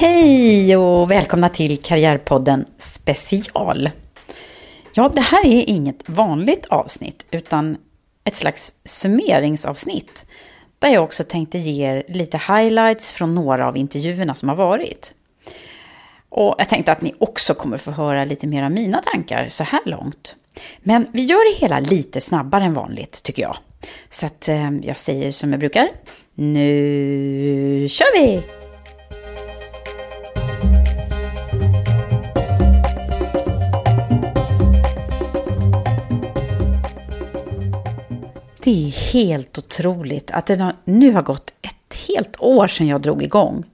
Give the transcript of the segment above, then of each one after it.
Hej och välkomna till Karriärpodden Special. Ja, det här är inget vanligt avsnitt utan ett slags summeringsavsnitt där jag också tänkte ge er lite highlights från några av intervjuerna som har varit. Och jag tänkte att ni också kommer få höra lite mer av mina tankar så här långt. Men vi gör det hela lite snabbare än vanligt tycker jag. Så att eh, jag säger som jag brukar. Nu kör vi! Det är helt otroligt att det nu har gått ett helt år sedan jag drog igång.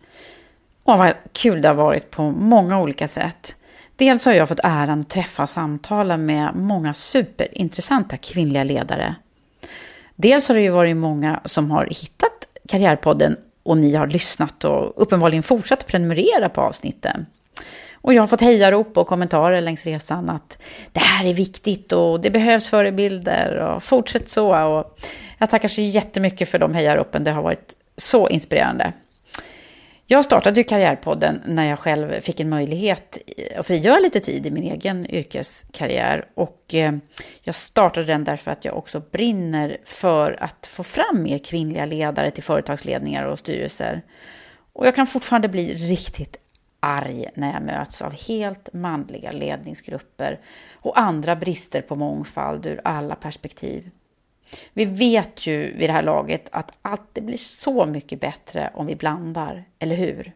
Och vad kul det har varit på många olika sätt. Dels har jag fått äran att träffa och samtala med många superintressanta kvinnliga ledare. Dels har det ju varit många som har hittat Karriärpodden och ni har lyssnat och uppenbarligen fortsatt prenumerera på avsnitten. Och jag har fått hejarop och kommentarer längs resan att det här är viktigt och det behövs förebilder och fortsätt så. Och jag tackar så jättemycket för de hejaropen, det har varit så inspirerande. Jag startade ju Karriärpodden när jag själv fick en möjlighet att frigöra lite tid i min egen yrkeskarriär. Och eh, jag startade den därför att jag också brinner för att få fram mer kvinnliga ledare till företagsledningar och styrelser. Och jag kan fortfarande bli riktigt arg när jag möts av helt manliga ledningsgrupper och andra brister på mångfald ur alla perspektiv. Vi vet ju vid det här laget att allt det blir så mycket bättre om vi blandar, eller hur?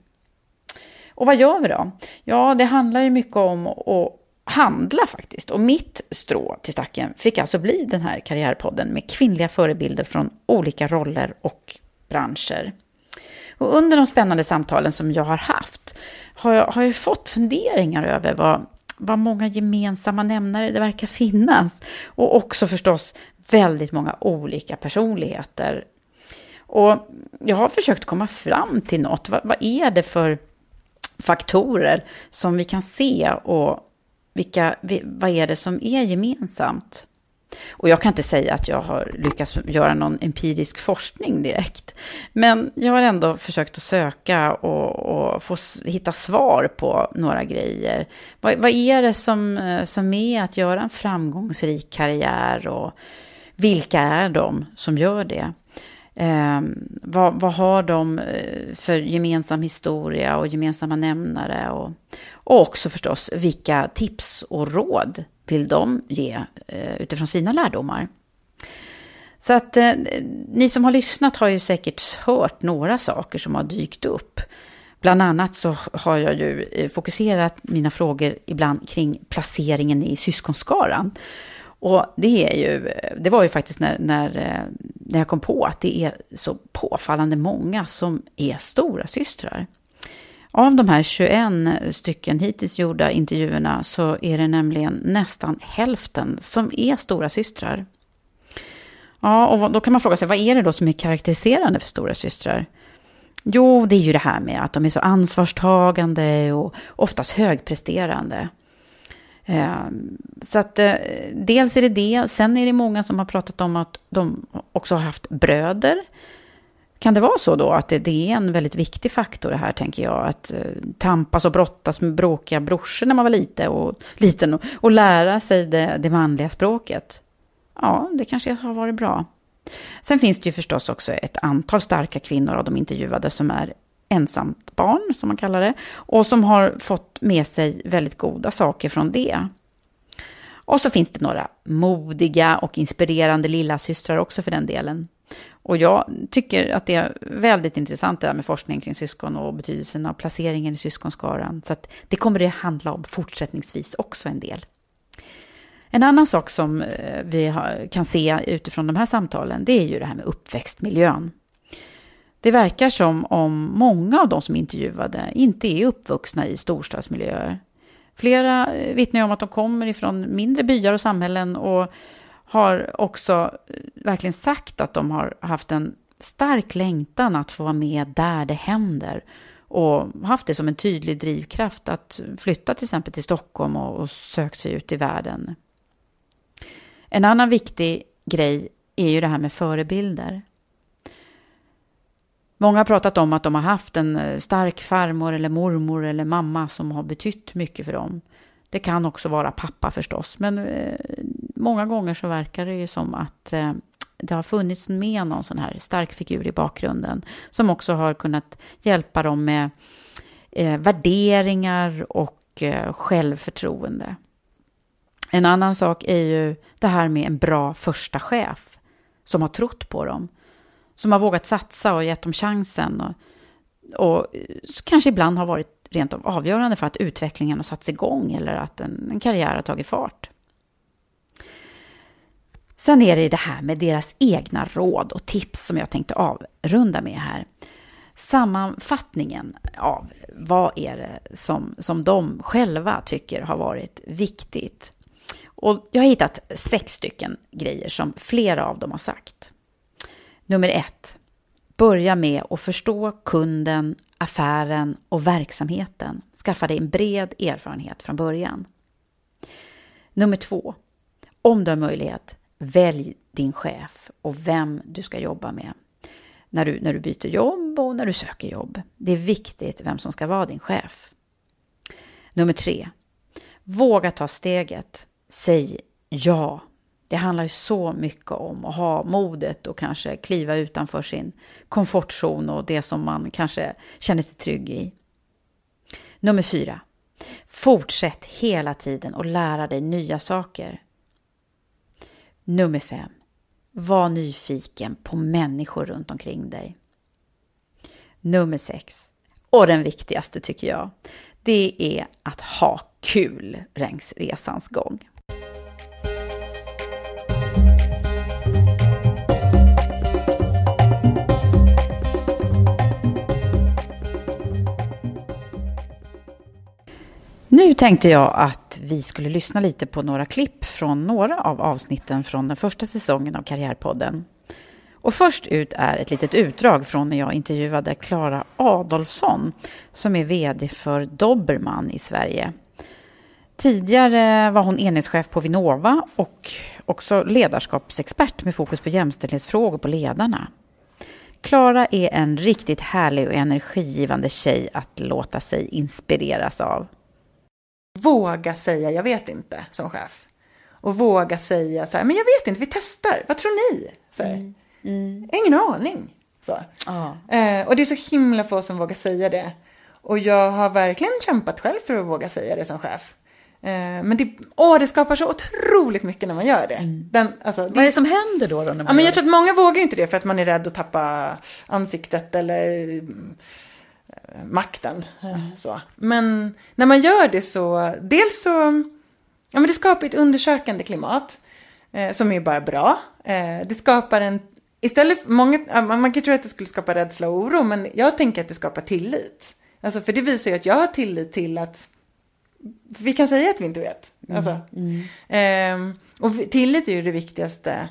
Och vad gör vi då? Ja, det handlar ju mycket om att handla faktiskt. Och mitt strå till stacken fick alltså bli den här karriärpodden med kvinnliga förebilder från olika roller och branscher. Och under de spännande samtalen som jag har haft har jag, har jag fått funderingar över vad, vad många gemensamma nämnare det verkar finnas. Och också förstås väldigt många olika personligheter. Och jag har försökt komma fram till något. Vad, vad är det för faktorer som vi kan se och vilka, vad är det som är gemensamt? Och jag kan inte säga att jag har lyckats göra någon empirisk forskning direkt. Men jag har ändå försökt att söka och, och få hitta svar på några grejer. Vad, vad, är det som, eh, som är att göra en framgångsrik karriär och vilka är de som gör det? Eh, vad, vad, har de eh, för gemensam historia och gemensamma nämnare? Och, och också förstås vilka tips och råd vill de ge eh, utifrån sina lärdomar. Så att eh, ni som har lyssnat har ju säkert hört några saker som har dykt upp. Bland annat så har jag ju eh, fokuserat mina frågor ibland kring placeringen i syskonskaran. Och det, är ju, eh, det var ju faktiskt när, när, när jag kom på att det är så påfallande många som är stora systrar. Av de här 21 stycken hittills gjorda intervjuerna så är det nämligen nästan hälften som är stora systrar. Ja, och då kan man fråga sig, vad är det då som är karaktäriserande för stora systrar? Jo, det är ju det här med att de är så ansvarstagande och oftast högpresterande. Ehm, så att eh, dels är det det. Sen är det många som har pratat om att de också har haft bröder. Kan det vara så då att det, är en väldigt viktig faktor det här, tänker jag, att eh, tampas och brottas med bråkiga brorsor när man var lite och, liten och, och lära sig det, det manliga språket? Ja, det kanske har varit bra. Sen finns det ju förstås också ett antal starka kvinnor av de intervjuade som är ensamt barn, som man kallar det, och som har fått med sig väldigt goda saker från det. Och så finns det några modiga och inspirerande lillasystrar också för den delen. Och jag tycker att det är väldigt intressant det där med forskning kring syskon och betydelsen av placeringen i syskonskaran. Så att det kommer det handla om fortsättningsvis också en del. En annan sak som eh, vi kan se utifrån de här samtalen, det är ju det här med uppväxtmiljön. Det verkar som om många av de som intervjuade inte är uppvuxna i storstadsmiljöer. Flera eh, vittnar om att de kommer ifrån mindre byar och samhällen och har också eh, verkligen sagt att de har haft en stark längtan att få vara med där det händer och haft det som en tydlig drivkraft att flytta till exempel till Stockholm och, och söka sig ut i världen. En annan viktig grej är ju det här med förebilder. Många har pratat om att de har haft en eh, stark farmor eller mormor eller mamma som har betytt mycket för dem. Det kan också vara pappa förstås, men eh, många gånger så verkar det ju som att eh, det har funnits med någon sån här stark figur i bakgrunden som också har kunnat hjälpa dem med eh, värderingar och eh, självförtroende. En annan sak är ju det här med en bra första chef som har trott på dem som har vågat satsa och gett dem chansen. Och, och eh, kanske ibland har varit rent av avgörande för att utvecklingen har satts igång eller att en, en karriär har tagit fart. Sen är det det här med deras egna råd och tips som jag tänkte avrunda med här. Sammanfattningen av vad är det som, som de själva tycker har varit viktigt. Och jag har hittat sex stycken grejer som flera av dem har sagt. Nummer ett. Börja med att förstå kunden, affären och verksamheten. Skaffa dig en bred erfarenhet från början. Nummer två. Om du har möjlighet, välj din chef och vem du ska jobba med. När du, när du byter jobb och när du söker jobb. Det är viktigt vem som ska vara din chef. Nummer tre. Våga ta steget. Säg ja det handlar ju så mycket om att ha modet och kanske kliva utanför sin komfortzon och det som man kanske känner sig trygg i. Nummer fyra. Fortsätt hela tiden och lära dig nya saker. Nummer fem. Var nyfiken på människor runt omkring dig. Nummer sex. Och den viktigaste tycker jag. Det är att ha kul längs resans gång. Nu tänkte jag att vi skulle lyssna lite på några klipp från några av avsnitten från den första säsongen av Karriärpodden. Och först ut är ett litet utdrag från när jag intervjuade Klara Adolfsson som är VD för Dobermann i Sverige. Tidigare var hon enhetschef på Vinnova och också ledarskapsexpert med fokus på jämställdhetsfrågor på ledarna. Klara är en riktigt härlig och energigivande tjej att låta sig inspireras av våga säga jag vet inte som chef. Och våga säga så här, men jag vet inte, vi testar, vad tror ni? Så mm. Mm. Ingen aning. Så. Ah. Eh, och det är så himla få som vågar säga det. Och jag har verkligen kämpat själv för att våga säga det som chef. Eh, men det, åh, det skapar så otroligt mycket när man gör det. Mm. Den, alltså, det Vad är det som händer då? då när man ja, men jag tror att många vågar inte det för att man är rädd att tappa ansiktet eller makten. Mm. Så. Men när man gör det så, dels så, ja men det skapar ett undersökande klimat eh, som är bara bra. Eh, det skapar en, istället för många, man kan tro att det skulle skapa rädsla och oro, men jag tänker att det skapar tillit. Alltså för det visar ju att jag har tillit till att vi kan säga att vi inte vet. Mm. Alltså. Mm. Eh, och tillit är ju det viktigaste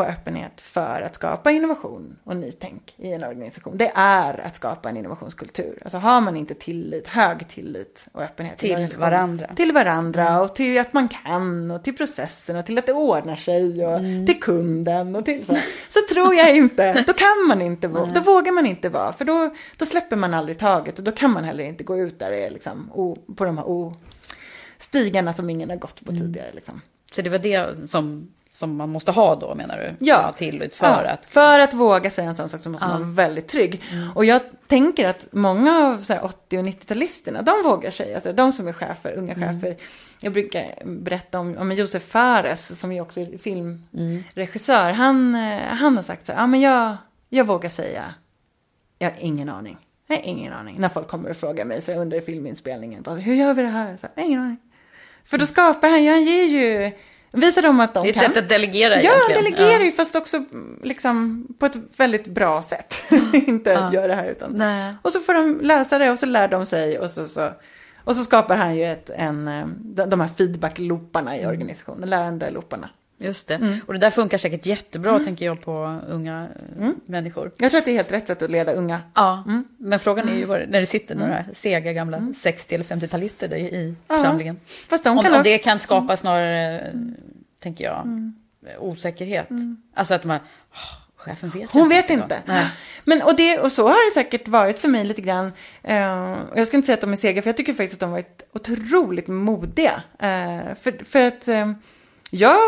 och öppenhet för att skapa innovation och nytänk i en organisation. Det är att skapa en innovationskultur. Alltså har man inte tillit, hög tillit och öppenhet till varandra. Till varandra mm. och till att man kan och till processen och till att det ordnar sig och mm. till kunden och till så. Så tror jag inte, då kan man inte, våga, då vågar man inte vara. För då, då släpper man aldrig taget och då kan man heller inte gå ut där liksom, på de här o, stigarna som ingen har gått på mm. tidigare. Liksom. Så det var det som som man måste ha då menar du? Ja. Tillit för ja. att... För att våga säga en sån sak så måste ja. man vara väldigt trygg. Mm. Och jag tänker att många av så 80 och 90-talisterna, de vågar säga, alltså de som är chefer, unga mm. chefer. Jag brukar berätta om, om Josef Fares som ju också är filmregissör. Mm. Han, eh, han har sagt så här, ja men jag, jag vågar säga, jag har ingen aning. Jag har ingen aning. När folk kommer och frågar mig så under filminspelningen, bara, hur gör vi det här? Så, jag har ingen aning. För då skapar han, han ger ju Visa dem att de kan. Det är ett kan. sätt att delegera Ja, egentligen. delegera ju, ja. fast också liksom på ett väldigt bra sätt. Inte ja. göra det här utan. Nej. Och så får de läsa det och så lär de sig och så, så, och så skapar han ju ett, en, eh, de här feedback-looparna i mm. organisationen, lärande-looparna. Just det. Mm. Och det där funkar säkert jättebra, mm. tänker jag, på unga eh, mm. människor. Jag tror att det är helt rätt sätt att leda unga. Ja, mm. men frågan är ju var, när det sitter några mm. sega gamla 60 eller 50-talister i ja. församlingen. Fast de kan om, om det kan skapa snarare, tänker jag, osäkerhet. Alltså att man, oh, chefen vet Hon vet inte. Nej. Men, och, det, och så har det säkert varit för mig lite grann. Uh, jag ska inte säga att de är sega, för jag tycker faktiskt att de har varit otroligt modiga. Uh, för, för att... Uh, jag,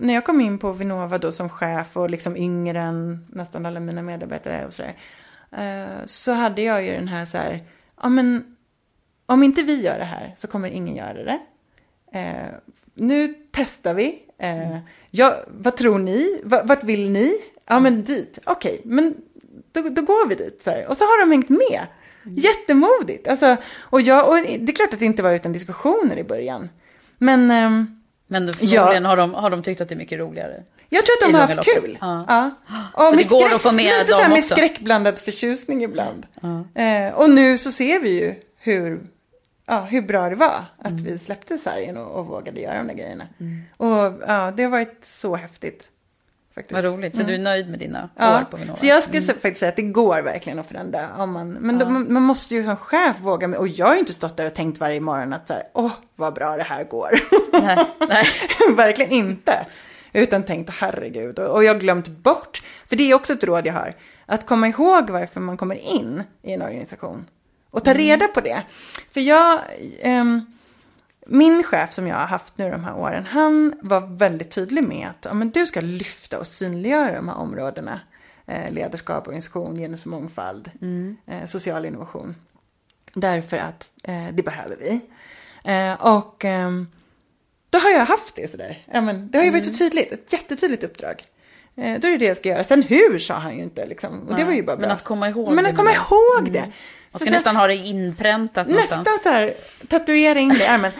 när jag kom in på Vinnova då som chef och liksom yngre än nästan alla mina medarbetare och sådär. Eh, så hade jag ju den här så här, ja men om inte vi gör det här så kommer ingen göra det. Eh, nu testar vi. Eh, ja, vad tror ni? vart vill ni? Ja men dit. Okej, okay, men då, då, går vi dit. Så här. Och så har de hängt med. Mm. Jättemodigt. Alltså, och, jag, och det är klart att det inte var utan diskussioner i början. Men ehm, men förmodligen ja. har, de, har de tyckt att det är mycket roligare. Jag tror att de har haft kul. Ja. ja. Och så det går skräck, att få med lite dem så här med också. skräckblandad förtjusning ibland. Ja. Eh, och nu så ser vi ju hur, ja, hur bra det var att mm. vi släppte sargen och, och vågade göra de där grejerna. Mm. Och ja, det har varit så häftigt. Faktiskt. Vad roligt, så mm. du är nöjd med dina ja. år på Vinnova? Så jag skulle mm. faktiskt säga att det går verkligen att förändra. Om man, men ja. då, man, måste ju som chef våga, med, och jag har ju inte stått där och tänkt varje morgon att så här, åh vad bra det här går. Nej, nej. verkligen inte. Utan tänkt, herregud, och, och jag har glömt bort, för det är också ett råd jag har, att komma ihåg varför man kommer in i en organisation. Och ta mm. reda på det. För jag, um, min chef som jag har haft nu de här åren, han var väldigt tydlig med att ja, men du ska lyfta och synliggöra de här områdena. Eh, ledarskap, organisation, genusmångfald, mm. eh, social innovation. Därför att eh, det behöver vi. Eh, och ehm, då har jag haft det sådär. Ja, men, det har ju varit mm. så tydligt, ett jättetydligt uppdrag. Eh, då är det det jag ska göra. Sen hur sa han ju inte liksom. Och det var ju bara bra. Men att komma ihåg Men att komma ihåg det. Mm. Man ska nästan ha det inpräntat någonstans. Nästan så här, det i ärmen.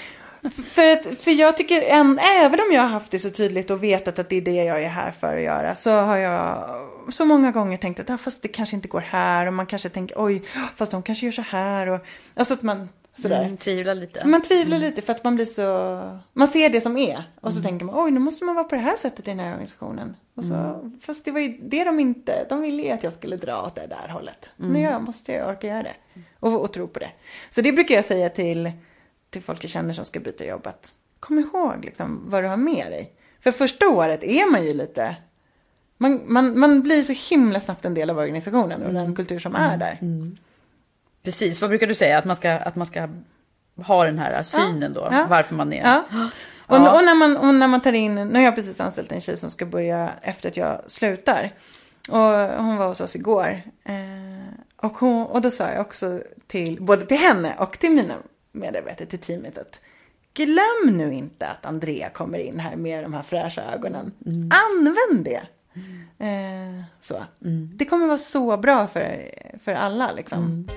För, att, för jag tycker, en, även om jag har haft det så tydligt och vetat att det är det jag är här för att göra, så har jag så många gånger tänkt att ah, fast det kanske inte går här och man kanske tänker oj, fast de kanske gör så här och alltså att man sådär. Mm, tvivlar lite. Man tvivlar mm. lite för att man blir så, man ser det som är och så mm. tänker man oj, nu måste man vara på det här sättet i den här organisationen. Och så, mm. Fast det var ju det de inte, de ville ju att jag skulle dra åt det där hållet. Nu mm. jag, måste jag orka göra det och, och tro på det. Så det brukar jag säga till till folk jag känner som ska byta jobb att kom ihåg liksom vad du har med dig. För första året är man ju lite, man, man, man blir så himla snabbt en del av organisationen och mm. den kultur som är där. Mm. Precis, vad brukar du säga? Att man ska, att man ska ha den här synen då, ja. varför man är... Ja. Och, ja. och, när man, och när man tar in, nu har jag precis anställt en tjej som ska börja efter att jag slutar. Och hon var hos oss igår. Eh, och, hon, och då sa jag också till, både till henne och till mina medarbetare till teamet att glöm nu inte att Andrea kommer in här med de här fräscha ögonen. Mm. Använd det. Mm. Eh, så. Mm. Det kommer vara så bra för, för alla liksom. Mm.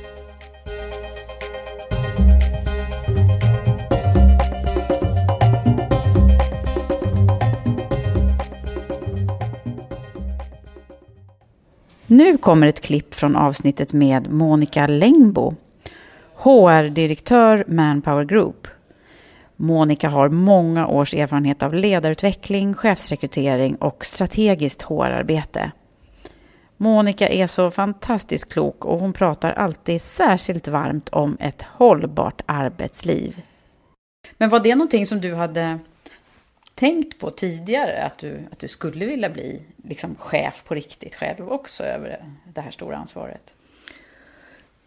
Nu kommer ett klipp från avsnittet med Monica Längbo HR-direktör Manpower Group. Monica har många års erfarenhet av ledarutveckling, chefsrekrytering och strategiskt HR-arbete. Monica är så fantastiskt klok och hon pratar alltid särskilt varmt om ett hållbart arbetsliv. Men var det någonting som du hade tänkt på tidigare? Att du, att du skulle vilja bli liksom chef på riktigt själv också över det här stora ansvaret?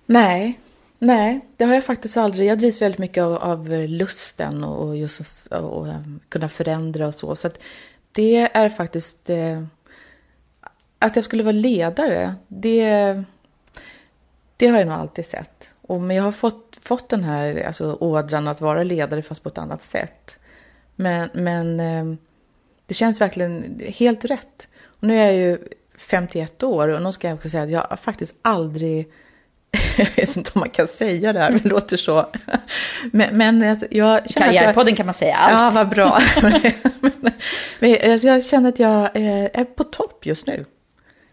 Nej, nej, det har jag faktiskt aldrig. Jag drivs väldigt mycket av, av lusten och, och just och, eh, kunna förändra och så. Så att det är faktiskt... Eh, att jag skulle vara ledare, det, det har jag nog alltid sett. Och, men jag har fått, fått den här alltså, ådran att vara ledare fast på ett annat sätt. Men, men eh, det känns verkligen helt rätt. Och nu är jag ju 51 år och nu ska jag också säga att jag har faktiskt aldrig jag vet inte om man kan säga det här, det låter så. Men, men alltså, jag känner Karriärpodden jag, kan man säga allt. Ja, vad bra. men, alltså, jag känner att jag är, är på topp just nu.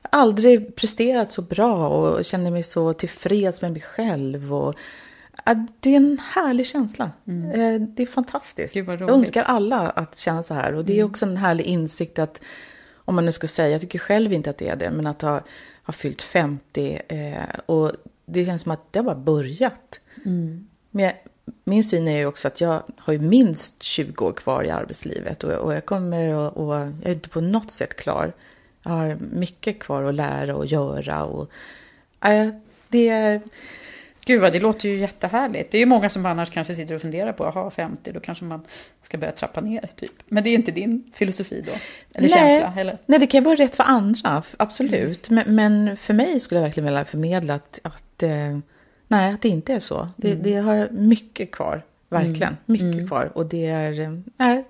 Jag har aldrig presterat så bra och känner mig så tillfreds med mig själv. Och, det är en härlig känsla. Mm. Eh, det är fantastiskt. Jag önskar alla att känna så här. Och det är mm. också en härlig insikt att, om man nu ska säga, jag tycker själv inte att det är det, men att ha, ha fyllt 50 eh, och det känns som att det har bara börjat. Mm. Men jag, min syn är ju också att jag har ju minst 20 år kvar i arbetslivet och, och jag kommer och, och jag är inte på något sätt klar. Jag har mycket kvar att lära och göra och äh, det är... Gud vad det låter ju jättehärligt. Det är ju många som annars kanske sitter och funderar på, att ha 50, då kanske man ska börja trappa ner typ. Men det är inte din filosofi då? Eller nej, känsla? Eller? Nej, det kan vara rätt för andra, absolut. Men, men för mig skulle jag verkligen vilja förmedla att, att eh, nej, att det inte är så. Det, mm. det har mycket kvar, verkligen. Mm. Mycket mm. kvar. Och det är, eh, nej,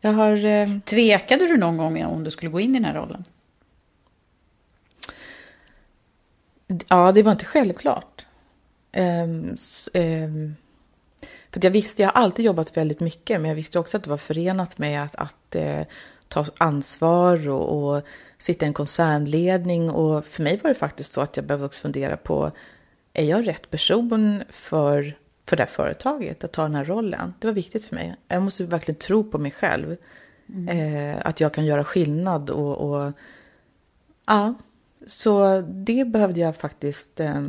jag har... Eh... Tvekade du någon gång om du skulle gå in i den här rollen? Ja, det var inte självklart. Um, um, för jag visste, jag har alltid jobbat väldigt mycket, men jag visste också att det var förenat med att, att uh, ta ansvar och, och sitta i en koncernledning. Och för mig var det faktiskt så att jag behövde också fundera på, är jag rätt person för för det här företaget att ta den här rollen. Det var viktigt för mig. Jag måste verkligen tro på mig själv. Mm. Eh, att jag kan göra skillnad och, och, ja, så det behövde jag faktiskt eh,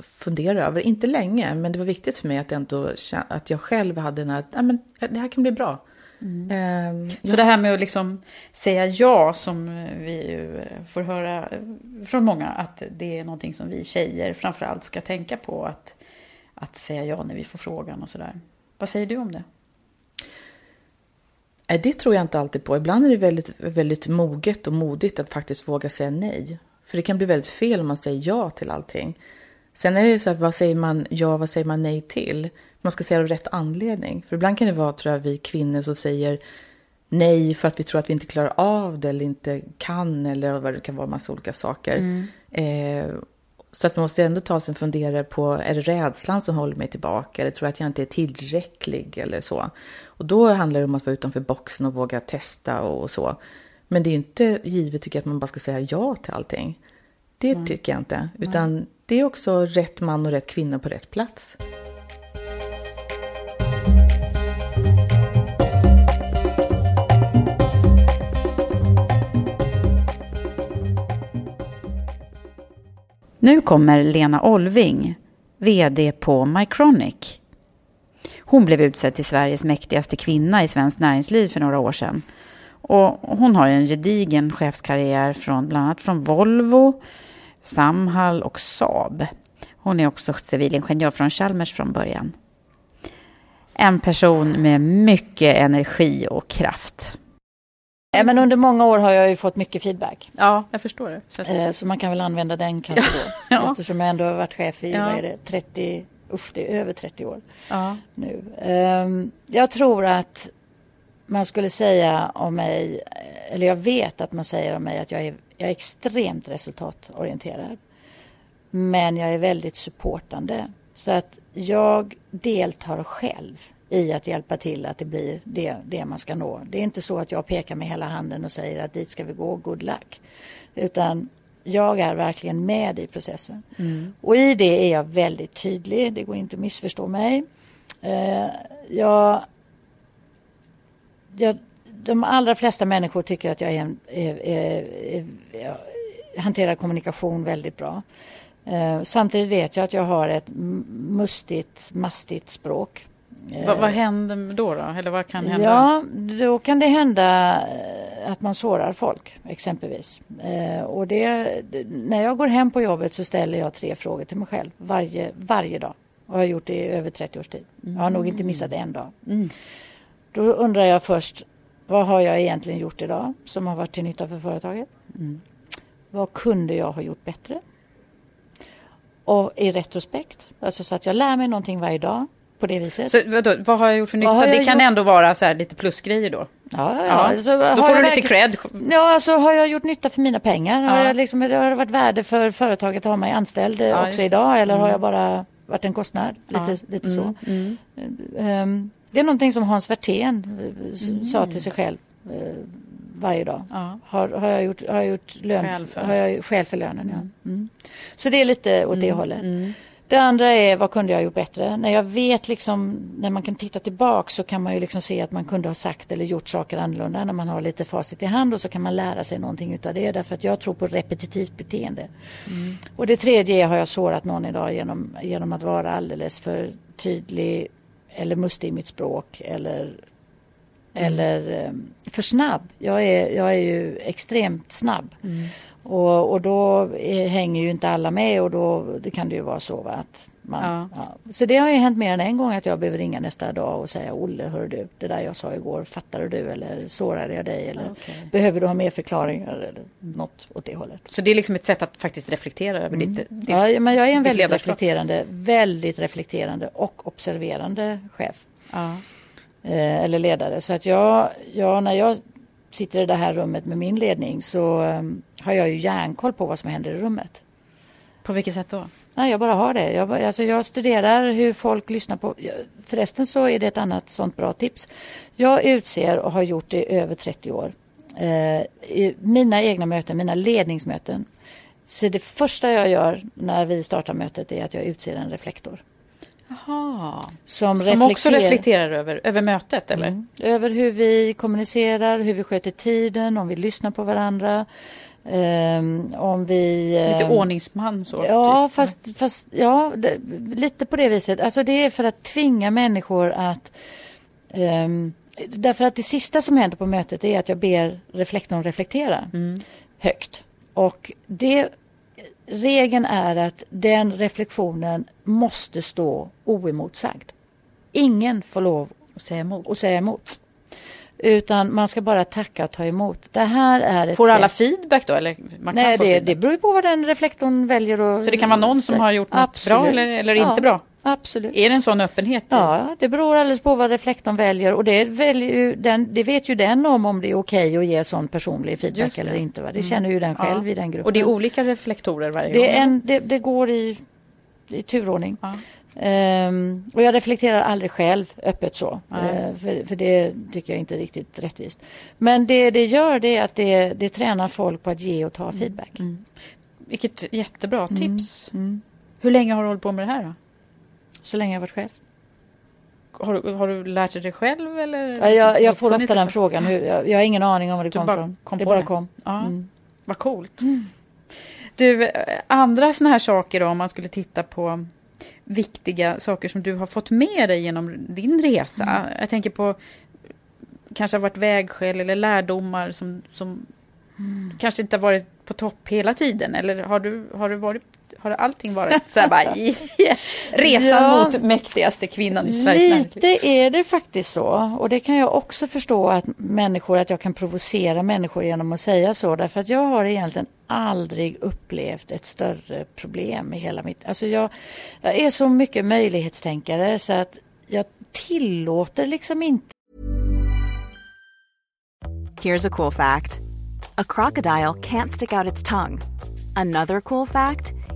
fundera över. Inte länge, men det var viktigt för mig att, ändå, att jag själv hade den här, ja, men det här kan bli bra. Mm. Eh, så ja. det här med att liksom säga ja som vi får höra från många att det är någonting som vi tjejer framförallt ska tänka på. att att säga ja när vi får frågan och sådär. Vad säger du om det? Det tror jag inte alltid på. Ibland är det väldigt, väldigt moget och modigt att faktiskt våga säga nej. För det kan bli väldigt fel om man säger ja till allting. Sen är det så att vad säger man ja, vad säger man nej till? Man ska säga av rätt anledning. För ibland kan det vara, tror jag, vi kvinnor som säger nej för att vi tror att vi inte klarar av det eller inte kan eller vad det kan vara, massa olika saker. Mm. Eh, så att man måste ändå ta sig en funderare på, är det rädslan som håller mig tillbaka? Eller tror jag att jag inte är tillräcklig eller så? Och då handlar det om att vara utanför boxen och våga testa och så. Men det är inte givet tycker jag att man bara ska säga ja till allting. Det mm. tycker jag inte. Utan mm det är också rätt man och rätt kvinna på rätt plats. Nu kommer Lena Olving, VD på Mycronic. Hon blev utsedd till Sveriges mäktigaste kvinna i svenskt näringsliv för några år sedan. Och hon har en gedigen chefskarriär från bland annat från Volvo, Samhall och Saab. Hon är också civilingenjör från Chalmers från början. En person med mycket energi och kraft. Men under många år har jag ju fått mycket feedback. Ja, jag förstår det. Så, eh, så man kan väl använda den kanske då. ja. Eftersom jag ändå har varit chef i, ja. vad är det, 30, usch det är över 30 år ja. nu. Ehm, jag tror att man skulle säga om mig, eller jag vet att man säger om mig att jag är, jag är extremt resultatorienterad. Men jag är väldigt supportande. Så att jag deltar själv i att hjälpa till att det blir det, det man ska nå. Det är inte så att jag pekar med hela handen och säger att dit ska vi gå, good luck. Utan jag är verkligen med i processen. Mm. Och i det är jag väldigt tydlig, det går inte att missförstå mig. Eh, jag jag, de allra flesta människor tycker att jag är en, är, är, hanterar kommunikation väldigt bra. Eh, samtidigt vet jag att jag har ett mustigt, mastigt språk. Va, vad händer då, då? Eller vad kan hända? Ja, då kan det hända eh, att man sårar folk exempelvis. Eh, och det, när jag går hem på jobbet så ställer jag tre frågor till mig själv varje, varje dag. Och jag har gjort det i över 30 års tid. Jag har nog inte missat en dag. Mm. Då undrar jag först, vad har jag egentligen gjort idag som har varit till nytta för företaget? Mm. Vad kunde jag ha gjort bättre? Och i retrospekt, alltså så att jag lär mig någonting varje dag på det viset. Så vadå, vad har jag gjort för nytta? Det kan gjort? ändå vara så här lite plusgrejer då? Ja, ja. ja. Alltså, då får du lite cred. Ja, alltså har jag gjort nytta för mina pengar? Ja. Har, jag liksom, har det varit värde för företaget att ha mig anställd ja, också idag? Eller mm. har jag bara varit en kostnad? Lite, lite mm. så. Mm. Um, det är någonting som Hans Werthén mm. sa till sig själv uh, varje dag. Har, har, jag gjort, har jag gjort lön, skäl för, har jag, skäl för lönen? Ja. Mm. Mm. Så det är lite åt det hållet. Det andra är vad kunde jag ha gjort bättre? När jag vet liksom, när man kan titta tillbaka så kan man ju liksom se att man kunde ha sagt eller gjort saker annorlunda när man har lite facit i hand och så kan man lära sig någonting utav det därför att jag tror på repetitivt beteende. Mm. Och det tredje är, har jag sårat någon idag genom, genom att vara alldeles för tydlig eller mustig i mitt språk eller, mm. eller um, för snabb. Jag är, jag är ju extremt snabb. Mm. Och, och då hänger ju inte alla med och då det kan det ju vara så va, att man, ja. Ja. Så det har ju hänt mer än en gång att jag behöver ringa nästa dag och säga Olle, hör du, det där jag sa igår, fattade du eller sårade jag dig eller okay. behöver du ha mer förklaringar eller något åt det hållet. Så det är liksom ett sätt att faktiskt reflektera över mm. ditt, ditt Ja, men jag är en väldigt reflekterande, väldigt reflekterande och observerande chef. Ja. Eh, eller ledare. Så att jag, jag, när jag sitter i det här rummet med min ledning så um, har jag ju järnkoll på vad som händer i rummet. På vilket sätt då? Nej, jag bara har det. Jag, alltså jag studerar hur folk lyssnar på... Förresten så är det ett annat sånt bra tips. Jag utser och har gjort det i över 30 år. Eh, I mina egna möten, mina ledningsmöten. Så det första jag gör när vi startar mötet är att jag utser en reflektor. Jaha. Som, som också reflekterar över, över mötet eller? Mm. Över hur vi kommunicerar, hur vi sköter tiden, om vi lyssnar på varandra. Um, om vi... Lite um, ordningsman så? Ja, typ. fast, fast ja, det, lite på det viset. Alltså det är för att tvinga människor att... Um, därför att det sista som händer på mötet är att jag ber reflektorn reflektera mm. högt. Och det regeln är att den reflektionen måste stå oemotsagd. Ingen får lov att säga emot. Att säga emot. Utan man ska bara tacka och ta emot. Det här är ett Får alla feedback då? Eller man Nej, det, det beror på vad den reflektorn väljer att Så det kan vara någon som har gjort något Absolut. bra eller, eller ja. inte bra? Absolut. Är det en sån öppenhet? Ja, det beror alldeles på vad reflektorn väljer och det, väljer den, det vet ju den om om det är okej okay att ge sån personlig feedback eller inte. Va? Det mm. känner ju den själv ja. i den gruppen. Och det är olika reflektorer varje det gång? En, det, det, går i, i turordning. Ja. Um, och jag reflekterar aldrig själv öppet så. Uh, för, för, det tycker jag inte är riktigt rättvist. Men det det gör det är att det, det tränar folk på att ge och ta mm. feedback. Mm. Vilket jättebra mm. tips. Mm. Hur länge har du hållit på med det här? Då? så länge jag varit chef. Har, har du lärt dig det själv? Eller? Ja, jag, jag får ofta den frågan. Hur, jag, jag, har ingen aning om var det du kom ifrån. Kom det bara det. kom. Ja. Mm. Vad coolt. Mm. Du, andra sådana här saker då, om man skulle titta på viktiga saker som du har fått med dig genom din resa. Mm. Jag tänker på kanske har varit vägskäl eller lärdomar som, som mm. kanske inte har varit på topp hela tiden. Eller har du, har du varit har allting varit så här bara, yeah. resan ja, mot mäktigaste kvinnan i Sveriges Lite är det faktiskt så. Och det kan jag också förstå att människor, att jag kan provocera människor genom att säga så. Därför att jag har egentligen aldrig upplevt ett större problem i hela mitt... Alltså jag, jag är så mycket möjlighetstänkare så att jag tillåter liksom inte... Here's a cool fact. A crocodile can't stick out its tongue. Another cool fact.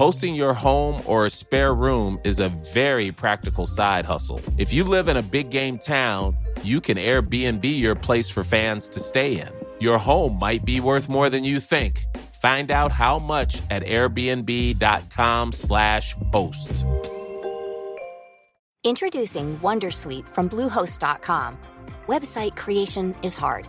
Hosting your home or a spare room is a very practical side hustle. If you live in a big game town, you can Airbnb your place for fans to stay in. Your home might be worth more than you think. Find out how much at airbnb.com/slash host. Introducing Wondersuite from Bluehost.com. Website creation is hard.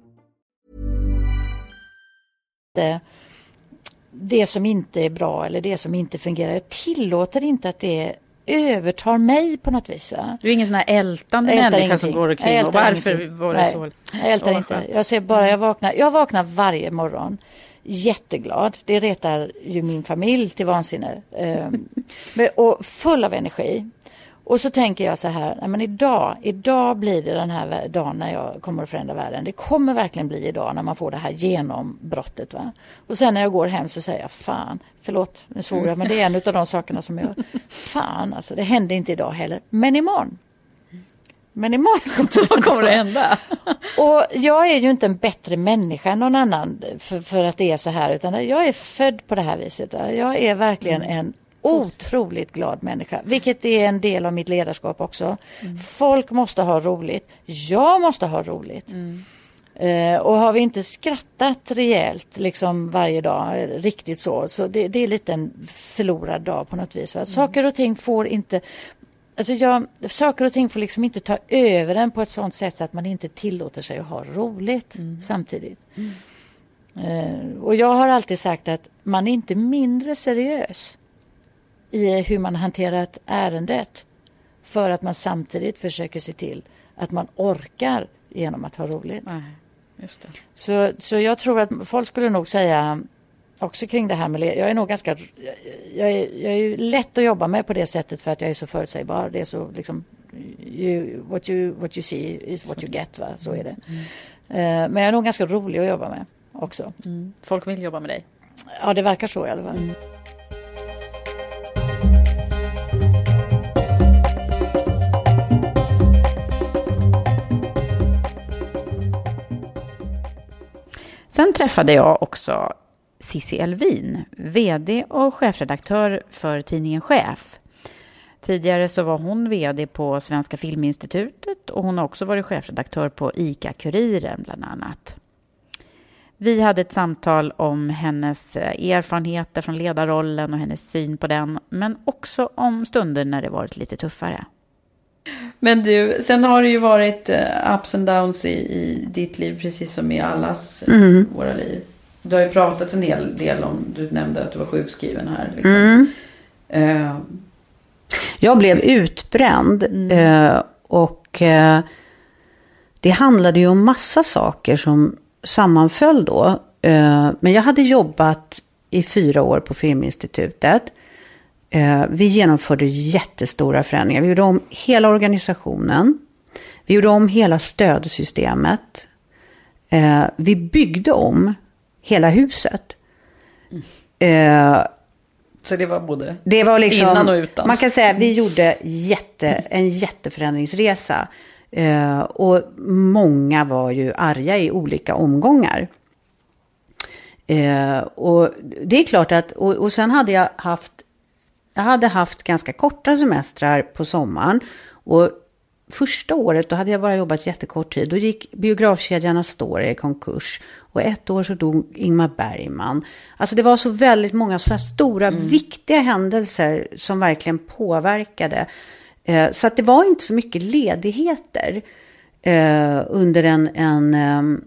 Det, det som inte är bra eller det som inte fungerar. Jag tillåter inte att det övertar mig på något vis. Va? Du är ingen sån här ältande människa ingenting. som går omkring och varför ingenting. var det Nej, så? Jag ältar inte. Jag ser bara, jag vaknar, jag vaknar varje morgon jätteglad. Det retar ju min familj till vansinne. Um, och full av energi. Och så tänker jag så här, men idag, idag blir det den här dagen när jag kommer att förändra världen. Det kommer verkligen bli idag när man får det här genombrottet. Va? Och sen när jag går hem så säger jag, fan, förlåt, nu såg jag, men det är en av de sakerna som jag, fan alltså, det hände inte idag heller, men imorgon. Men imorgon Vad kommer det hända? och jag är ju inte en bättre människa än någon annan för, för, att det är så här, utan jag är född på det här viset. Jag är verkligen mm. en otroligt glad människa, vilket är en del av mitt ledarskap också. Mm. Folk måste ha roligt. Jag måste ha roligt. Mm. Uh, och har vi inte skrattat rejält liksom varje dag, riktigt så, så det, det är lite en förlorad dag på något vis. Va? Mm. Saker och ting får inte Alltså jag, saker och ting får liksom inte ta över en på ett sånt sätt så att man inte tillåter sig att ha roligt mm. samtidigt. Uh, och jag har alltid sagt att man är inte mindre seriös i hur man hanterat ärendet för att man samtidigt försöker se till att man orkar genom att ha roligt. Nej, just det. Så, så jag tror att folk skulle nog säga också kring det här med jag är nog ganska jag är, jag är lätt att jobba med på det sättet för att jag är så förutsägbar. Det är så liksom you, what, you, what you see is what you get. Va? Så är det. Mm. Uh, men jag är nog ganska rolig att jobba med också. Mm. Folk vill jobba med dig? Ja, det verkar så i alla fall. Mm. Sen träffade jag också Cissi Elvin, VD och chefredaktör för tidningen Chef. Tidigare så var hon VD på Svenska Filminstitutet och hon har också varit chefredaktör på ICA-Kuriren bland annat. Vi hade ett samtal om hennes eh, erfarenheter från ledarrollen och hennes syn på den, men också om stunder när det varit lite tuffare. Men du, sen har det ju varit uh, ups and downs i, i ditt liv, precis som i allas mm. våra liv. Du har ju pratat en hel del om, du nämnde att du var sjukskriven här. Liksom. Mm. Uh. Jag blev utbränd mm. och det handlade ju om massa saker som sammanföll då. Eh, men jag hade jobbat i fyra år på Filminstitutet. Eh, vi genomförde jättestora förändringar. Vi gjorde om hela organisationen. Vi gjorde om hela stödsystemet. Eh, vi byggde om hela huset. Mm. Så det var både det var liksom, innan och utan? Man kan säga att vi gjorde jätte, en jätteförändringsresa. Eh, och många var ju arga i olika omgångar. Eh, och det är klart att, och, och sen hade jag haft, jag hade haft ganska korta semestrar på sommaren. Och första året då hade jag bara jobbat jättekort tid. Då gick biografkedjan Astoria i konkurs. Och ett år så dog Ingmar Bergman. Alltså det var så väldigt många så stora, mm. viktiga händelser som verkligen påverkade. Eh, så att det var inte så mycket ledigheter eh, under en, en ehm,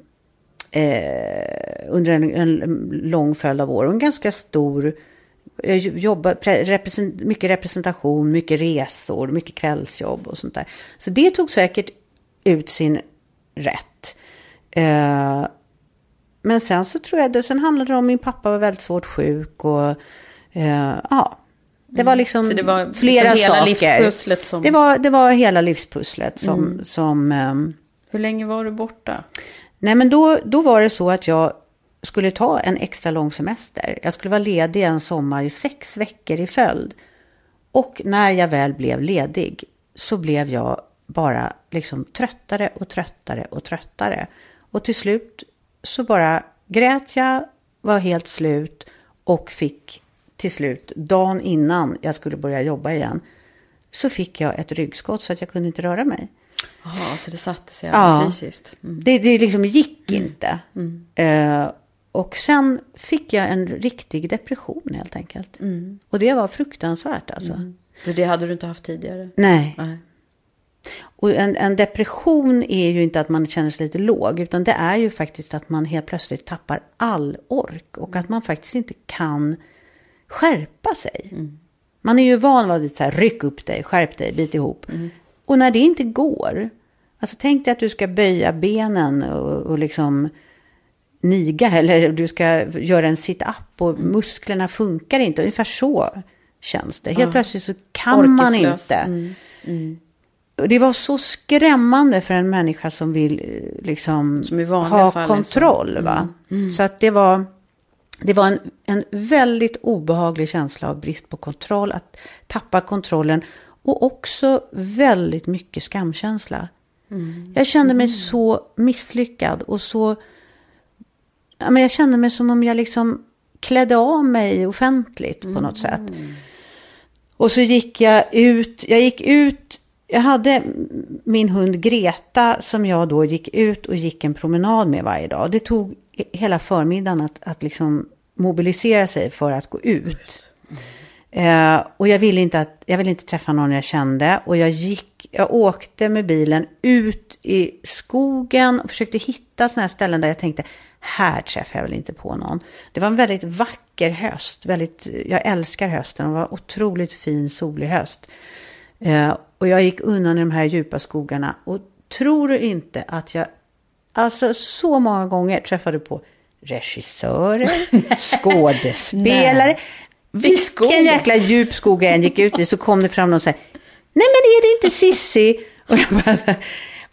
eh, under en, en, lång följd av år. Och en ganska stor, jobba, represent, mycket representation, mycket resor, mycket kvällsjobb och sånt där. Så det tog säkert ut sin rätt. Eh, men sen så tror jag, det, sen handlade det om min pappa var väldigt svårt sjuk och eh, ja, det var mm. liksom det var flera liksom hela saker. Livspusslet som... det, var, det var hela livspusslet som... Mm. som um... Hur länge var du borta? Nej men då, då var det så att jag skulle ta en extra lång semester. Jag skulle vara ledig en sommar i sex veckor i följd. Och när jag väl blev ledig så blev jag bara liksom tröttare och tröttare och tröttare. Och till slut så bara grät jag, var helt slut och fick till slut, dagen innan jag skulle börja jobba igen, så fick jag ett ryggskott så att jag kunde inte röra mig. Jaha, så det satte sig ja, fysiskt? Mm. Det, det liksom gick mm. inte. Mm. Uh, och sen fick jag en riktig depression helt enkelt. Mm. Och det var fruktansvärt alltså. Mm. För det hade du inte haft tidigare? Nej. Nej. Och en, en, depression är ju inte att man känner sig lite låg, utan det är ju faktiskt att man helt plötsligt tappar all ork och att man faktiskt inte kan skärpa sig. Mm. Man är ju van vid att ryck upp dig, skärp dig, bit ihop. Mm. Och när det inte går, alltså tänk dig att du ska böja benen och, och liksom niga eller du ska göra en sit-up och mm. musklerna funkar inte. Ungefär så känns det. Helt ja. plötsligt så kan Orkeslös. man inte. Mm. Mm. Det var så skrämmande för en människa som vill eh, liksom som ha kontroll. Va? Mm. Mm. Så att det var, det var en, en väldigt obehaglig känsla av brist på kontroll, att tappa kontrollen och också väldigt mycket skamkänsla. Mm. Jag kände mig så misslyckad och så... Ja, men jag kände mig som om jag liksom klädde av mig offentligt på något sätt. Mm. Och så gick jag ut, jag gick ut, jag hade min hund Greta som jag då gick ut och gick en promenad med varje dag. Det tog hela förmiddagen att, att liksom mobilisera sig för att gå ut. Eh, och jag ville, inte att, jag ville inte träffa någon jag kände. Och jag gick, jag åkte med bilen ut i skogen och försökte hitta sådana här ställen där jag tänkte, här träffar jag väl inte på någon. Det var en väldigt vacker höst, väldigt, jag älskar hösten, det var otroligt fin solig höst. Eh, och jag gick undan i de här djupa skogarna och tror du inte att jag, alltså så många gånger träffade på regissörer, skådespelare. Vilken jäkla djup skog jag än gick ut i så kom det fram någon och sa, nej men är det inte Sissi? Och, bara,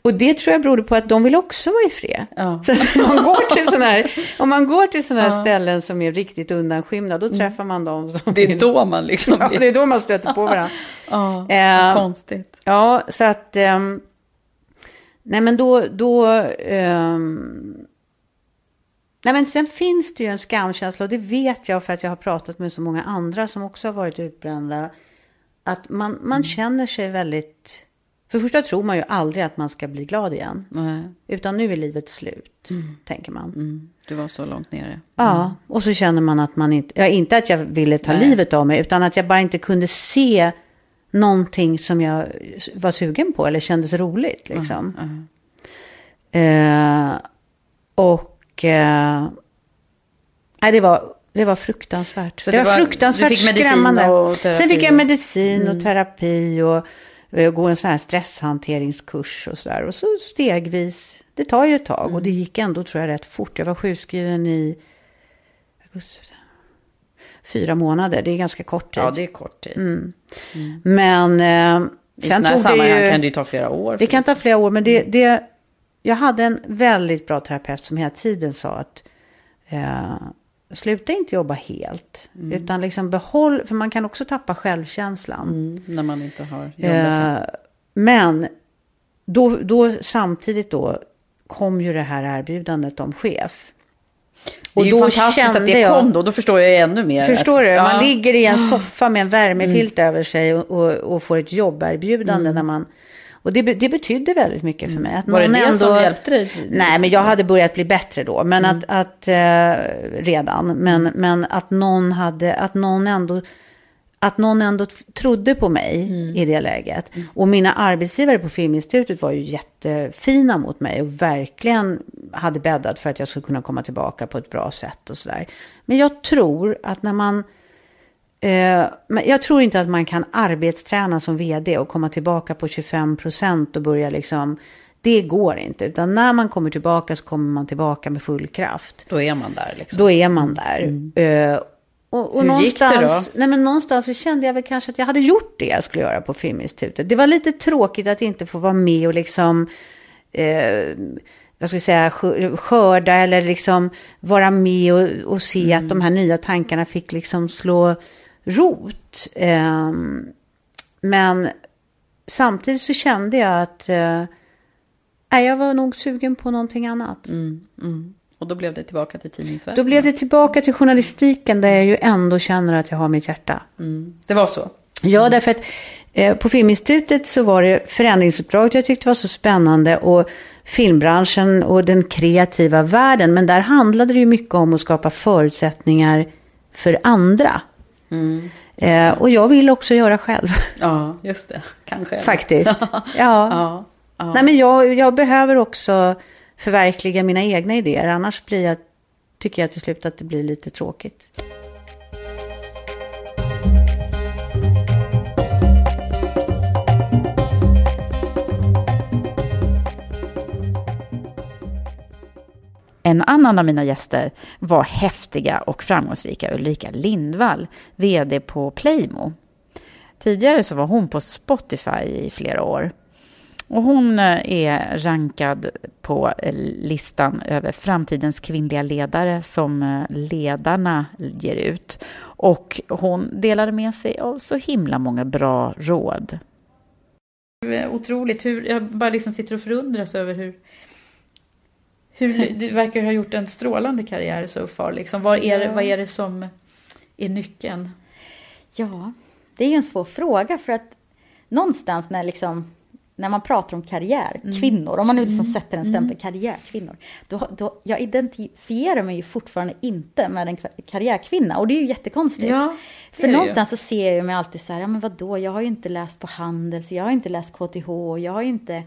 och det tror jag berodde på att de vill också vara i fred. Ja. Så om man går till sådana här, om man går till här ja. ställen som är riktigt undanskymda, då mm. träffar man dem. Som det är vill. då man liksom... Ja, det är då man stöter på varandra. ja, eh, konstigt. Ja, så att... Um, nej men då... då um, Nej, men sen finns det ju en skamkänsla och det vet jag för att jag har pratat med så många andra som också har varit utbrända. Att man, man mm. känner sig väldigt... För det första tror man ju aldrig att man ska bli glad igen. Nej. Utan nu är livet slut, mm. tänker man. Mm. Du var så långt nere. Ja, mm. och så känner man att man inte... Ja, inte att jag ville ta Nej. livet av mig, utan att jag bara inte kunde se någonting som jag var sugen på eller kändes roligt. Liksom. Eh, och eh, nej, det var, det var fruktansvärt. Så det, det var fruktansvärt skrämmande. Sen fick jag medicin och mm. terapi och gå en sån här stresshanteringskurs och sådär. Och så stegvis, det tar ju ett tag mm. och det gick ändå tror jag rätt fort. Jag var sjukskriven i fyra månader, det är ganska kort tid. Ja, det är kort tid. Mm. Mm. Men eh, I sen tog det ju... kan det ju ta flera år. Det kan ta flera år, men det, det, jag hade en väldigt bra terapeut som hela tiden sa att eh, sluta inte jobba helt. Mm. Utan liksom behåll, för man kan också tappa självkänslan. Mm, när man inte har jobbat. Eh, men då, då samtidigt då kom ju det här erbjudandet om chef. Och det är ju fantastiskt att det kom då, då förstår jag ännu mer. Förstår att, du? Man ja. ligger i en soffa med en värmefilt mm. över sig och, och, och, får ett jobberbjudande mm. när man och det, det betydde väldigt mycket för mig. Att Var någon det det ändå, som hjälpte dig? Nej, men jag hade börjat bli bättre då. Men mm. att, att eh, redan. Men, men att någon hade, att någon ändå att någon ändå trodde på mig mm. i det läget. Mm. Och mina arbetsgivare på Filminstitutet var ju jättefina mot mig och verkligen hade bäddat för att jag skulle kunna komma tillbaka på ett bra sätt och sådär. Men jag tror att när man men jag tror inte att man kan arbetsträna som vd och komma tillbaka på 25 procent och börja liksom det går inte, utan när man kommer tillbaka så kommer man tillbaka med full kraft. Då är man där liksom. Då är man där. Mm. Uh, och, och Hur någonstans, gick det då? Nej, men någonstans så kände jag väl kanske att jag hade gjort det jag skulle göra på Filminstitutet. Det var lite tråkigt att inte få vara med och liksom, eh, vad ska jag säga, skörda eller liksom vara med och, och se mm. att de här nya tankarna fick liksom slå rot. Eh, men samtidigt så kände jag att eh, jag var nog sugen på någonting annat. Mm, mm. Och då blev det tillbaka till tidningsvärlden? Då blev det tillbaka till journalistiken där jag ju ändå känner att jag har mitt hjärta. Mm. Det var så? Ja, därför att eh, på Filminstitutet så var det förändringsuppdraget jag tyckte var så spännande och filmbranschen och den kreativa världen. Men där handlade det ju mycket om att skapa förutsättningar för andra. Mm. Eh, och jag vill också göra själv. Ja, just det. Kanske. Faktiskt. ja. ja. ja. Nej, men jag, jag behöver också förverkliga mina egna idéer. Annars blir jag, tycker jag till slut att det blir lite tråkigt. En annan av mina gäster var häftiga och framgångsrika Ulrika Lindvall, VD på Playmo. Tidigare så var hon på Spotify i flera år. Och hon eh, är rankad på eh, listan över framtidens kvinnliga ledare som eh, ledarna ger ut. Och hon delade med sig av så himla många bra råd. Otroligt. Hur, jag bara liksom sitter och förundras över hur, hur du verkar ha gjort en strålande karriär så far. Liksom. Vad, är, ja. vad är det som är nyckeln? Ja, det är ju en svår fråga för att någonstans när liksom när man pratar om karriärkvinnor, mm. om man nu liksom mm. sätter en stämpel mm. karriärkvinnor, då, då, jag identifierar mig ju fortfarande inte med en karriärkvinna och det är ju jättekonstigt. Ja, För någonstans så ser jag mig alltid så här, ja men vadå, jag har ju inte läst på Handels, jag har inte läst KTH, jag har ju inte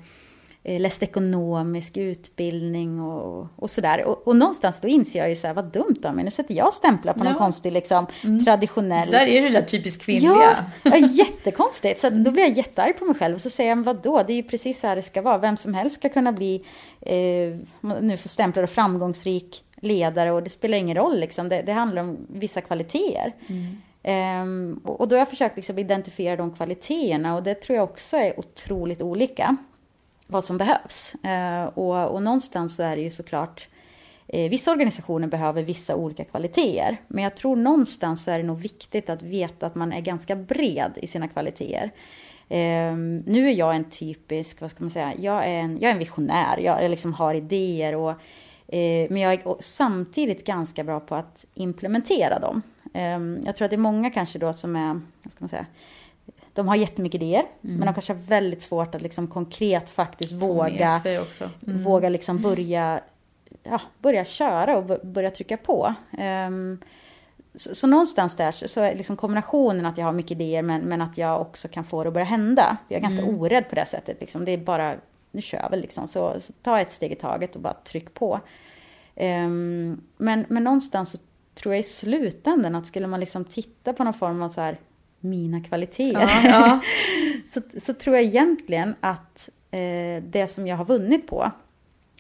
läst ekonomisk utbildning och, och sådär. Och, och någonstans då inser jag ju så här, vad dumt av mig, nu sätter jag stämplar på ja. någon konstig liksom, mm. traditionell... Där är det där typiskt kvinnliga. Ja, ja jättekonstigt. Så då blir jag jättearg på mig själv och så säger jag, men vadå, det är ju precis så här det ska vara. Vem som helst ska kunna bli, eh, nu får stämplar och framgångsrik ledare och det spelar ingen roll liksom. Det, det handlar om vissa kvaliteter. Mm. Um, och då har jag försökt liksom identifiera de kvaliteterna och det tror jag också är otroligt olika vad som behövs. Eh, och, och någonstans så är det ju såklart eh, Vissa organisationer behöver vissa olika kvaliteter, men jag tror någonstans så är det nog viktigt att veta att man är ganska bred i sina kvaliteter. Um, nu är jag en typisk, vad ska man säga, jag är en, jag är en visionär, jag liksom har idéer och uh, men jag är samtidigt ganska bra på att implementera dem. Um, jag tror att det är många kanske då som är, vad ska man säga, de har jättemycket idéer, mm. men de kanske har väldigt svårt att liksom konkret faktiskt våga, mm. våga liksom börja, ja, börja köra och börja trycka på. Um, så, så, någonstans där så är liksom kombinationen att jag har mycket idéer men, men att jag också kan få det att börja hända. Jag är ganska mm. orädd på det sättet. Liksom. Det är bara, nu kör vi liksom. Så, så, ta ett steg i taget och bara tryck på. Um, men, men någonstans så tror jag i slutändan att skulle man liksom titta på någon form av så här mina kvaliteter. Ja, så, så tror jag egentligen att eh, det som jag har vunnit på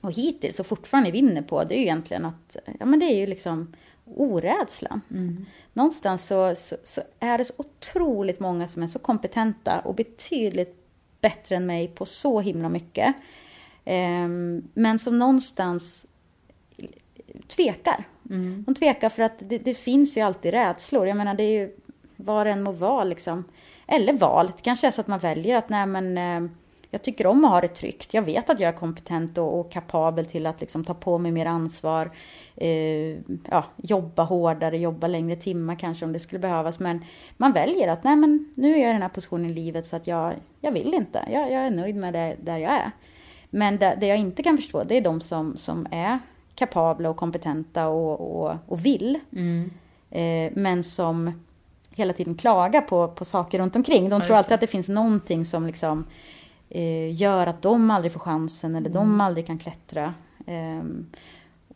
och hittills och fortfarande vinner på, det är ju egentligen att, ja men det är ju liksom orädslan. Mm. Någonstans så, så, så, är det så otroligt många som är så kompetenta och betydligt bättre än mig på så himla mycket. Eh, men som någonstans tvekar. Mm. De tvekar för att det, det, finns ju alltid rädslor. Jag menar, det är ju vad det än må vara liksom. Eller val, det kanske är så att man väljer att nej men eh, jag tycker om att ha det tryggt. Jag vet att jag är kompetent och, och kapabel till att liksom ta på mig mer ansvar. Eh, ja, jobba hårdare, jobba längre timmar kanske om det skulle behövas. Men man väljer att nej men nu är jag i den här positionen i livet så att jag, jag vill inte. Jag, jag är nöjd med det där jag är. Men det, det, jag inte kan förstå det är de som, som är kapabla och kompetenta och, och, och vill. Mm. Eh, men som hela tiden klagar på, på saker runt omkring. De ja, tror alltid att det finns någonting som liksom eh, gör att de aldrig får chansen eller mm. de aldrig kan klättra. Eh,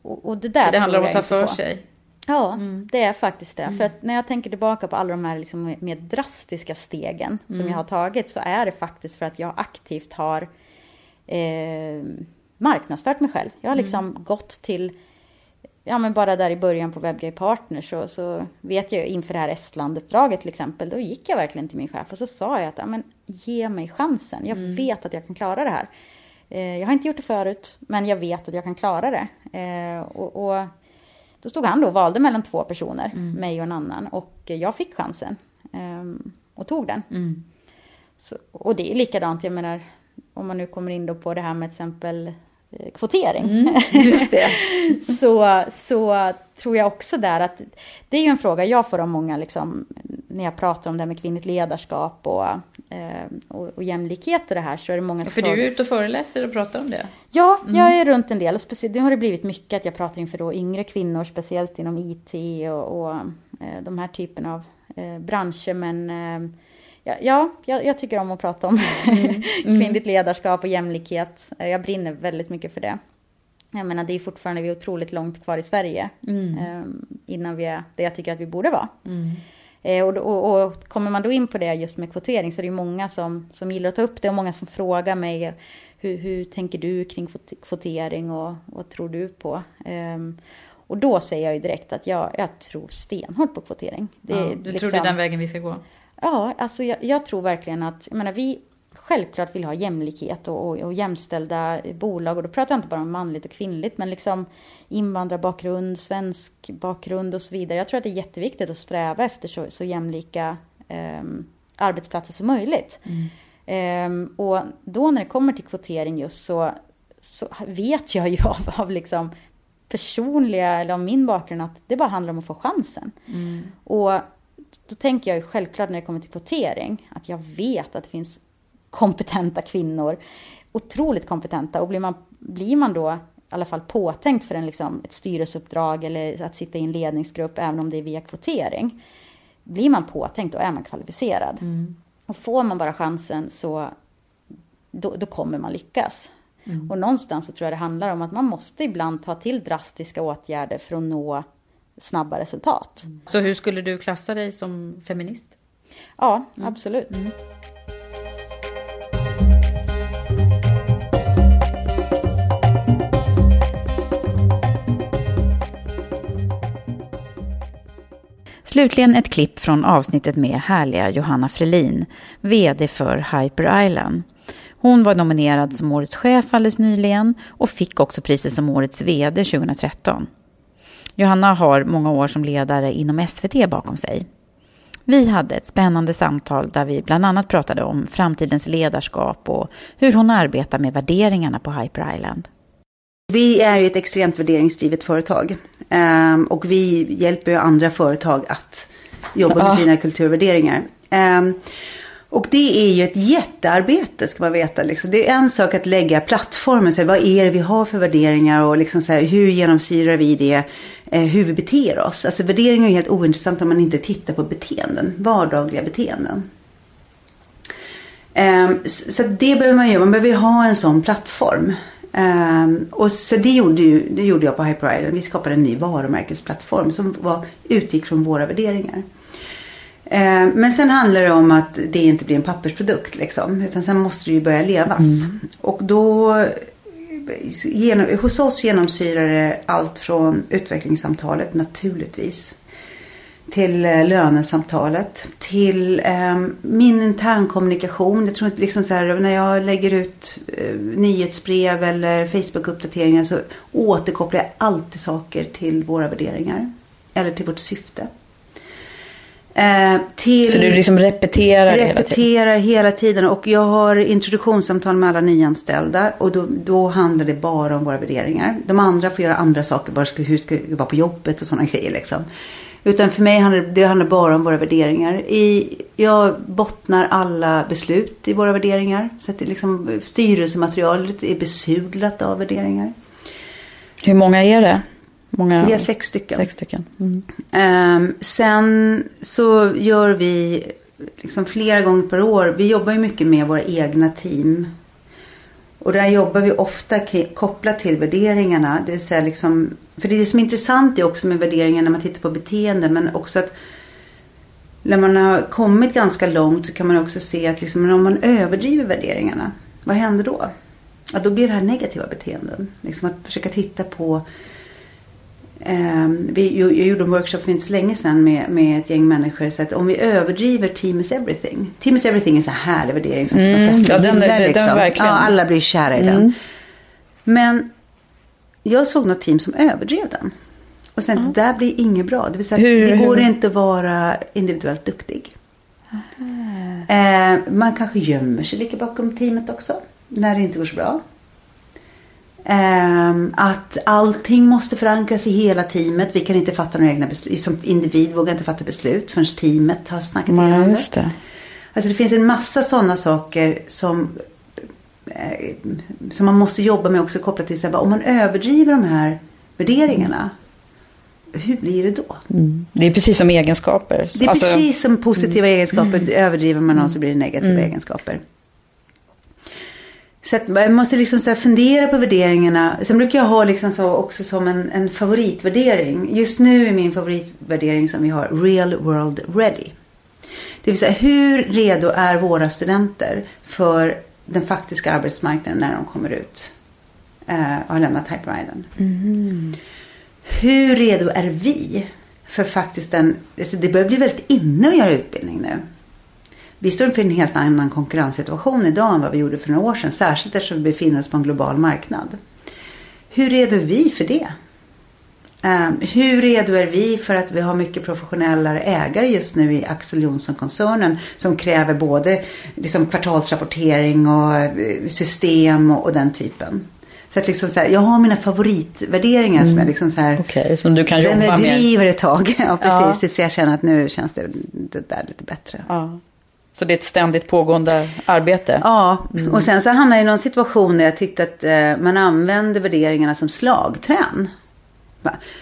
och, och, det där Så det handlar om att ta för på. sig? Ja, mm. det är faktiskt det. Mm. För att när jag tänker tillbaka på alla de här liksom mer drastiska stegen som mm. jag har tagit så är det faktiskt för att jag aktivt har eh, marknadsfört mig själv. Jag har liksom mm. gått till ja men bara där i början på WebGay Partners så, så vet jag inför det här Estland-uppdraget till exempel, då gick jag verkligen till min chef och så sa jag att ja, men, ge mig chansen. Jag mm. vet att jag kan klara det här. Eh, jag har inte gjort det förut, men jag vet att jag kan klara det. Eh, och, och, då stod han då och valde mellan två personer, mm. mig och en annan, och jag fick chansen eh, och tog den. Mm. Så, och det är likadant, jag menar, om man nu kommer in då på det här med till exempel kvotering. Mm, just det. så, så tror jag också där att det är ju en fråga jag får av många liksom, när jag pratar om det här med kvinnligt ledarskap och, eh, och, och, jämlikhet och det här så är det många som För du är ute och föreläser och pratar om det? Ja, mm. jag är runt en del speciellt, nu har det blivit mycket att jag pratar inför då yngre kvinnor, speciellt inom IT och, och eh, de här typen av eh, branscher men eh, ja, jag, jag, tycker om att prata om mm. kvinnligt ledarskap och jämlikhet. Jag brinner väldigt mycket för det. Jag menar, det är fortfarande vi är otroligt långt kvar i Sverige mm. eh, innan vi är det jag tycker att vi borde vara. Mm. Eh, och, och, och, kommer man då in på det just med kvotering så är det många som, som gillar att ta upp det och många som frågar mig hur, hur tänker du kring kvotering och vad tror du på? Eh, och då säger jag ju direkt att jag, jag tror stenhårt på kvotering. Det, ja, du liksom, tror det är den vägen vi ska gå? Ja, alltså jag, jag, tror verkligen att, jag menar vi självklart vill ha jämlikhet och, och, och, jämställda bolag. Och då pratar jag inte bara om manligt och kvinnligt, men liksom invandrarbakgrund, svensk bakgrund och så vidare. Jag tror att det är jätteviktigt att sträva efter så, så jämlika eh, arbetsplatser som möjligt. Mm. Eh, och då när det kommer till kvotering just så, så vet jag ju av, av liksom personliga, eller av min bakgrund, att det bara handlar om att få chansen. Mm. Och då tänker jag ju självklart när det kommer till kvotering att jag vet att det finns kompetenta kvinnor, otroligt kompetenta och blir man, blir man då i alla fall påtänkt för en, liksom, ett styrelseuppdrag eller att sitta i en ledningsgrupp även om det är via kvotering. Blir man påtänkt då är man kvalificerad. Mm. Och får man bara chansen så då, då kommer man lyckas. Mm. Och någonstans så tror jag det handlar om att man måste ibland ta till drastiska åtgärder för att nå snabba resultat. Mm. Så hur skulle du klassa dig som feminist? Ja, mm. absolut. Mm. Slutligen ett klipp från avsnittet med härliga Johanna Frelin, VD för Hyper Island. Hon var nominerad som årets chef alldeles nyligen och fick också priset som årets VD 2013. Johanna har många år som ledare inom SVT bakom sig. Vi hade ett spännande samtal där vi bland annat pratade om framtidens ledarskap och hur hon arbetar med värderingarna på Hyper Island. Vi är ju ett extremt värderingsdrivet företag ehm, och vi hjälper ju andra företag att jobba med sina kulturvärderingar. Ehm, och det är ju ett jättearbete ska man veta. Liksom. Det är en sak att lägga plattformen, så här, vad är det vi har för värderingar och liksom, så här, hur genomsyrar vi det, hur vi beter oss. Alltså värderingar är helt ointressant om man inte tittar på beteenden, vardagliga beteenden. Um, så det behöver man göra, man behöver ha en sån plattform. Um, och så det gjorde, ju, det gjorde jag på Hyper Island. Vi skapade en ny varumärkesplattform som var, utgick från våra värderingar. Eh, men sen handlar det om att det inte blir en pappersprodukt liksom. Utan sen måste det ju börja levas. Mm. Och då genom, hos oss genomsyrar det allt från utvecklingssamtalet naturligtvis. Till eh, lönesamtalet. Till eh, min internkommunikation. Jag tror inte liksom så här, när jag lägger ut eh, nyhetsbrev eller Facebook-uppdateringar så återkopplar jag alltid saker till våra värderingar. Eller till vårt syfte. Eh, till, så du liksom repeterar, repeterar hela tiden? hela tiden. Och jag har introduktionssamtal med alla nyanställda. Och då, då handlar det bara om våra värderingar. De andra får göra andra saker. Bara ska, hur ska det vara på jobbet och sådana grejer liksom. Utan för mig handlar det handlar bara om våra värderingar. I, jag bottnar alla beslut i våra värderingar. Så att det liksom, styrelsematerialet är besudlat av värderingar. Hur många är det? Många, vi har sex stycken. Sex stycken. Mm. Um, sen så gör vi liksom flera gånger per år. Vi jobbar ju mycket med våra egna team. Och där jobbar vi ofta kopplat till värderingarna. Det vill säga liksom, för det som är intressant är också med värderingar när man tittar på beteende. Men också att när man har kommit ganska långt så kan man också se att liksom, om man överdriver värderingarna. Vad händer då? Ja, då blir det här negativa beteenden. Liksom att försöka titta på Um, vi, jag gjorde en workshop för inte så länge sedan med, med ett gäng människor. Så att om vi överdriver team is everything. Team is everything är en så härlig värdering som mm, de flesta ja, den, gillar. Liksom. Den verkligen. Ja, alla blir kära i mm. den. Men jag såg något team som överdrev den. Och sen, mm. det där blir inget bra. Det vill säga, hur, det går hur? inte att vara individuellt duktig. Eh, man kanske gömmer sig lite bakom teamet också. När det inte går så bra. Um, att allting måste förankras i hela teamet. Vi kan inte fatta några egna beslut. Som individ vågar inte fatta beslut förrän teamet har snackat ja, igenom det. det. Alltså det finns en massa sådana saker som, eh, som man måste jobba med också kopplat till sig. Om man överdriver de här värderingarna. Hur blir det då? Mm. Det är precis som egenskaper. Det är alltså, precis som positiva mm. egenskaper. Överdriver man dem så blir det negativa mm. egenskaper. Så att man måste liksom så fundera på värderingarna. Sen brukar jag ha liksom så också som en, en favoritvärdering. Just nu är min favoritvärdering som vi har Real World Ready. Det vill säga hur redo är våra studenter för den faktiska arbetsmarknaden när de kommer ut eh, och har lämnat typewritern. Mm. Hur redo är vi för faktiskt den, alltså det börjar bli väldigt inne att göra utbildning nu. Vi står inför en helt annan konkurrenssituation idag än vad vi gjorde för några år sedan. Särskilt eftersom vi befinner oss på en global marknad. Hur redo är vi för det? Um, hur redo är vi för att vi har mycket professionellare ägare just nu i Axel Johnson-koncernen som kräver både liksom, kvartalsrapportering och eh, system och, och den typen. Så att liksom så här, jag har mina favoritvärderingar mm. som jag liksom så här. Okay, som du kan jobba med. Driver ett tag. Ja, precis. Ja. Tills jag känner att nu känns det, det där lite bättre. Ja. Så det är ett ständigt pågående arbete? Ja, mm. och sen så hamnade jag i någon situation där jag tyckte att eh, man använde värderingarna som slagträn.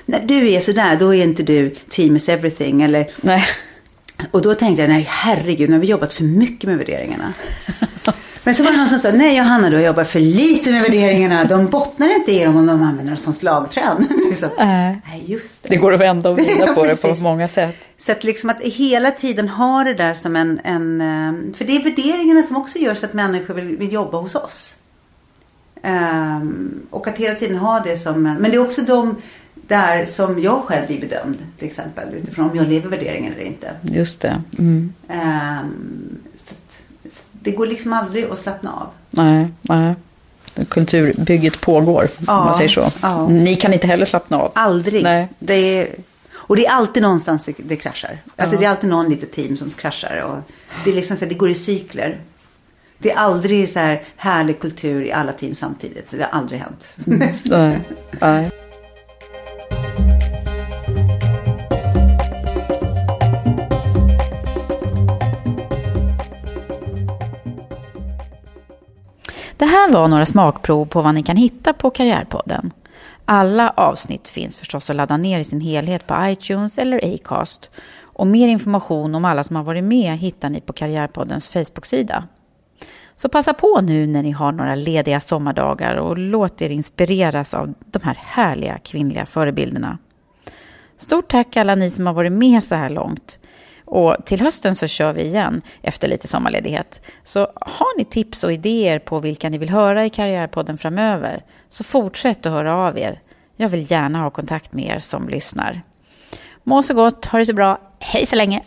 När du är sådär, då är inte du team is everything. Eller, nej. Och då tänkte jag, nej herregud, nu har vi jobbat för mycket med värderingarna. Men så var det någon som sa, nej Johanna du har jobbat för lite med värderingarna. De bottnar inte i dem om de använder dem som slagträn. liksom. äh. Nej, just det. det går att vända och vrida på det på många sätt. Så att liksom att hela tiden ha det där som en, en eh, för det är värderingarna som också gör så att människor vill, vill jobba hos oss. Um, och att hela tiden ha det som en, men det är också de där som jag själv blir bedömd till exempel utifrån om jag lever värderingen eller inte. Just det. Mm. Um, det går liksom aldrig att slappna av. Nej, nej. Kulturbygget pågår, ja, om man säger så. Ja. Ni kan inte heller slappna av. Aldrig. Nej. Det är, och det är alltid någonstans det, det kraschar. Alltså ja. det är alltid någon litet team som kraschar. Och det, är liksom så här, det går i cykler. Det är aldrig så här härlig kultur i alla team samtidigt. Det har aldrig hänt. Mm. nej. nej. Det här var några smakprov på vad ni kan hitta på Karriärpodden. Alla avsnitt finns förstås att ladda ner i sin helhet på iTunes eller Acast. Och mer information om alla som har varit med hittar ni på Karriärpoddens Facebook-sida. Så passa på nu när ni har några lediga sommardagar och låt er inspireras av de här härliga kvinnliga förebilderna. Stort tack alla ni som har varit med så här långt. Och till hösten så kör vi igen efter lite sommarledighet. Så har ni tips och idéer på vilka ni vill höra i Karriärpodden framöver så fortsätt att höra av er. Jag vill gärna ha kontakt med er som lyssnar. Må så gott, ha det så bra, hej så länge!